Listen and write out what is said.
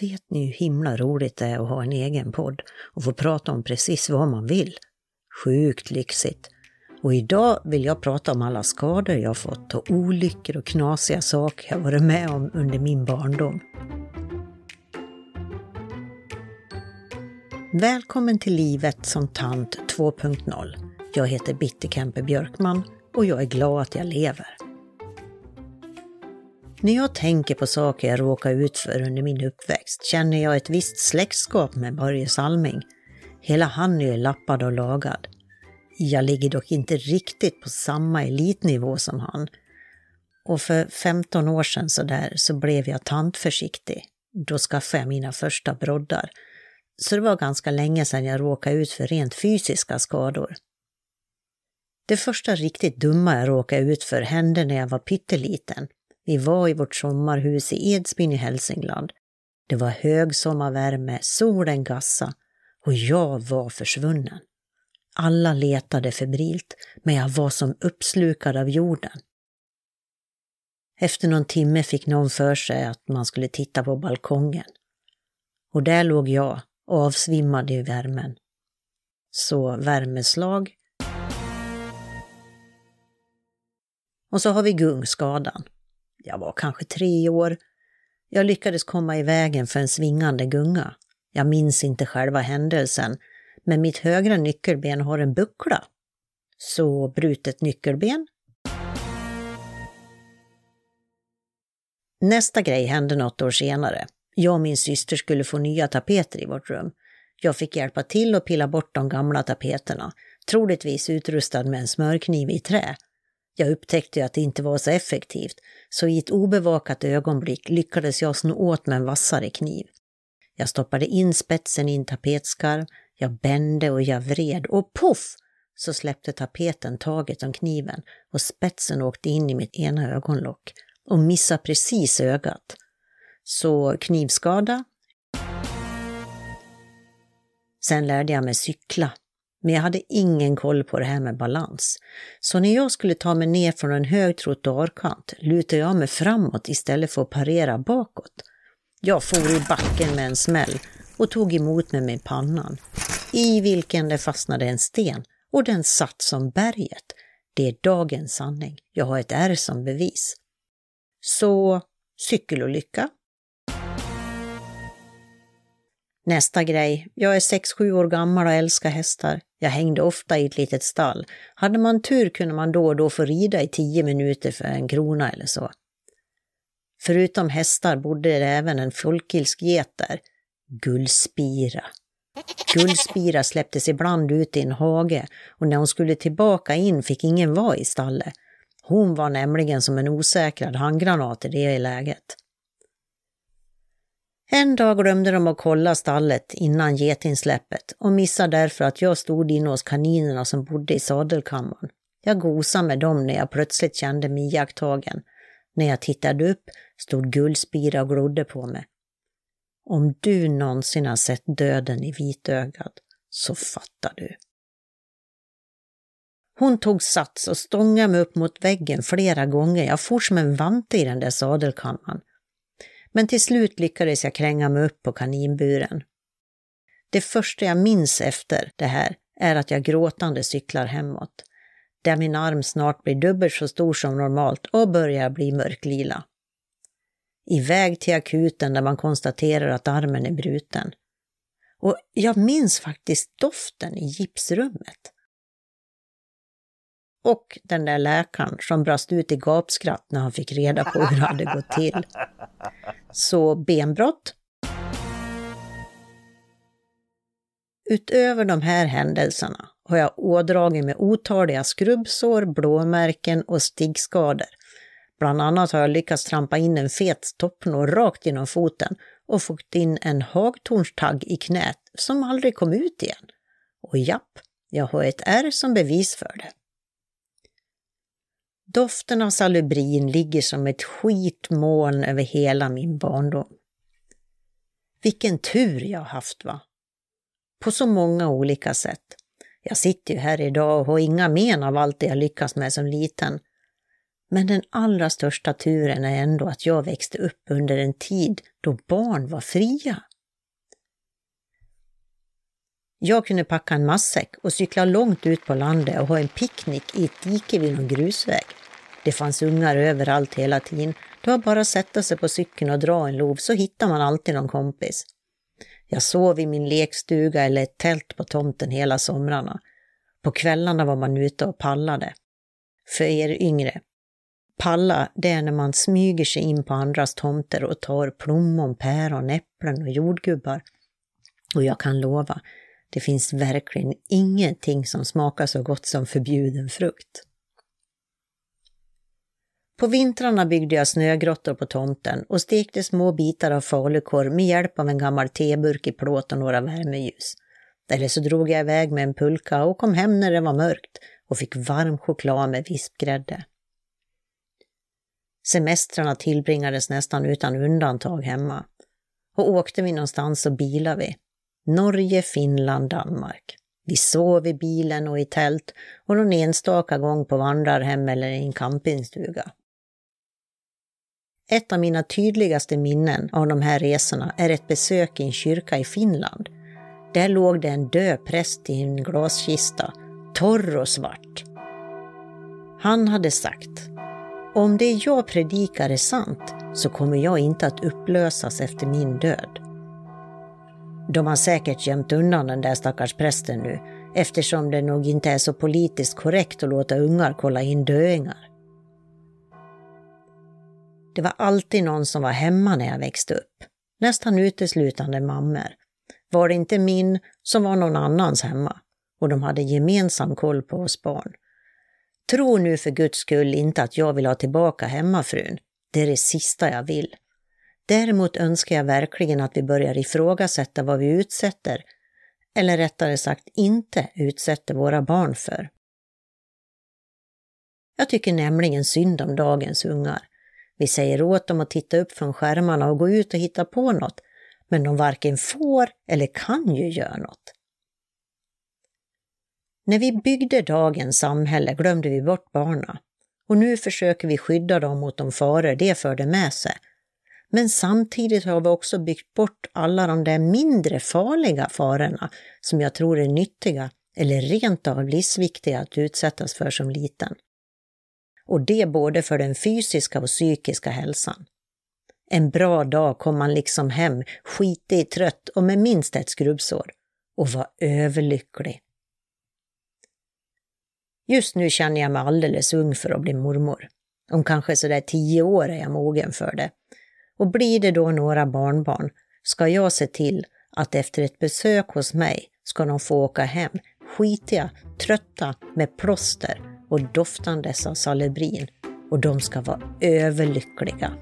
Vet ni hur himla roligt det är att ha en egen podd och få prata om precis vad man vill? Sjukt lyxigt! Och idag vill jag prata om alla skador jag fått och olyckor och knasiga saker jag varit med om under min barndom. Välkommen till livet som tant 2.0. Jag heter Bitte Kempe Björkman och jag är glad att jag lever. När jag tänker på saker jag råkade ut för under min uppväxt känner jag ett visst släktskap med Börje Salming. Hela han är lappad och lagad. Jag ligger dock inte riktigt på samma elitnivå som han. Och för 15 år sedan så där så blev jag tantförsiktig. Då skaffade jag mina första broddar. Så det var ganska länge sedan jag råkade ut för rent fysiska skador. Det första riktigt dumma jag råkade ut för hände när jag var pytteliten. Vi var i vårt sommarhus i Edsbyn i Hälsingland. Det var högsommarvärme, solen gassa och jag var försvunnen. Alla letade febrilt, men jag var som uppslukad av jorden. Efter någon timme fick någon för sig att man skulle titta på balkongen. Och där låg jag, avsvimmad i värmen. Så värmeslag. Och så har vi gungskadan. Jag var kanske tre år. Jag lyckades komma i vägen för en svingande gunga. Jag minns inte själva händelsen, men mitt högra nyckelben har en buckla. Så brutet nyckelben. Nästa grej hände något år senare. Jag och min syster skulle få nya tapeter i vårt rum. Jag fick hjälpa till att pilla bort de gamla tapeterna, troligtvis utrustad med en smörkniv i trä. Jag upptäckte att det inte var så effektivt, så i ett obevakat ögonblick lyckades jag sno åt med en vassare kniv. Jag stoppade in spetsen i en tapetskarv, jag bände och jag vred och poff! Så släppte tapeten taget om kniven och spetsen åkte in i mitt ena ögonlock och missade precis ögat. Så knivskada. Sen lärde jag mig cykla men jag hade ingen koll på det här med balans. Så när jag skulle ta mig ner från en hög trottoarkant lutade jag mig framåt istället för att parera bakåt. Jag for i backen med en smäll och tog emot mig med pannan, i vilken det fastnade en sten och den satt som berget. Det är dagens sanning. Jag har ett R som bevis. Så cykelolycka, Nästa grej. Jag är 6-7 år gammal och älskar hästar. Jag hängde ofta i ett litet stall. Hade man tur kunde man då och då få rida i tio minuter för en krona eller så. Förutom hästar bodde det även en folkilsk get där. Gullspira. Gullspira släpptes ibland ut i en hage och när hon skulle tillbaka in fick ingen vara i stallet. Hon var nämligen som en osäkrad handgranat i det läget. En dag glömde de att kolla stallet innan getinsläppet och missade därför att jag stod inne hos kaninerna som bodde i sadelkammaren. Jag gosade med dem när jag plötsligt kände mig iakttagen. När jag tittade upp stod Guldspira och glodde på mig. Om du någonsin har sett döden i vitögat så fattar du. Hon tog sats och stångade mig upp mot väggen flera gånger. Jag for som en vante i den där sadelkammaren. Men till slut lyckades jag kränga mig upp på kaninburen. Det första jag minns efter det här är att jag gråtande cyklar hemåt, där min arm snart blir dubbelt så stor som normalt och börjar bli mörklila. Iväg till akuten där man konstaterar att armen är bruten. Och jag minns faktiskt doften i gipsrummet. Och den där läkaren som brast ut i gapskratt när han fick reda på hur det hade gått till. Så benbrott. Utöver de här händelserna har jag ådragit mig otaliga skrubbsår, blåmärken och stiggskador. Bland annat har jag lyckats trampa in en fet toppnål rakt genom foten och fått in en hagtornstagg i knät som aldrig kom ut igen. Och japp, jag har ett R som bevis för det. Doften av salubrin ligger som ett skitmoln över hela min barndom. Vilken tur jag haft va? På så många olika sätt. Jag sitter ju här idag och har inga men av allt det jag lyckats med som liten. Men den allra största turen är ändå att jag växte upp under en tid då barn var fria. Jag kunde packa en matsäck och cykla långt ut på landet och ha en picknick i ett dike vid någon grusväg. Det fanns ungar överallt hela tiden. Det var bara att sätta sig på cykeln och dra en lov så hittar man alltid någon kompis. Jag sov i min lekstuga eller ett tält på tomten hela somrarna. På kvällarna var man ute och pallade. För er yngre, palla det är när man smyger sig in på andras tomter och tar plommon, päron, äpplen och jordgubbar. Och jag kan lova, det finns verkligen ingenting som smakar så gott som förbjuden frukt. På vintrarna byggde jag snögrottor på tomten och stekte små bitar av falukorv med hjälp av en gammal teburk i plåt och några värmeljus. Eller så drog jag iväg med en pulka och kom hem när det var mörkt och fick varm choklad med vispgrädde. Semestrarna tillbringades nästan utan undantag hemma. Och åkte vi någonstans så bilade vi. Norge, Finland, Danmark. Vi sov i bilen och i tält och någon enstaka gång på vandrarhem eller i en campingstuga. Ett av mina tydligaste minnen av de här resorna är ett besök i en kyrka i Finland. Där låg det en död präst i en glaskista, torr och svart. Han hade sagt, om det jag predikar är sant så kommer jag inte att upplösas efter min död. De har säkert gömt undan den där stackars prästen nu eftersom det nog inte är så politiskt korrekt att låta ungar kolla in döingar. Det var alltid någon som var hemma när jag växte upp. Nästan uteslutande mammor. Var det inte min som var någon annans hemma. Och de hade gemensam koll på oss barn. Tro nu för guds skull inte att jag vill ha tillbaka hemmafrun. Det är det sista jag vill. Däremot önskar jag verkligen att vi börjar ifrågasätta vad vi utsätter, eller rättare sagt inte utsätter våra barn för. Jag tycker nämligen synd om dagens ungar. Vi säger åt dem att titta upp från skärmarna och gå ut och hitta på något, men de varken får eller kan ju göra något. När vi byggde dagens samhälle glömde vi bort barna och nu försöker vi skydda dem mot de faror det förde med sig. Men samtidigt har vi också byggt bort alla de där mindre farliga farorna som jag tror är nyttiga eller rent av livsviktiga att utsättas för som liten. Och det både för den fysiska och psykiska hälsan. En bra dag kom man liksom hem skitig, trött och med minst ett skrubbsår och var överlycklig. Just nu känner jag mig alldeles ung för att bli mormor. Om kanske sådär tio år är jag mogen för det. Och blir det då några barnbarn ska jag se till att efter ett besök hos mig ska de få åka hem skitiga, trötta, med plåster och doftandes av salubrin. Och de ska vara överlyckliga.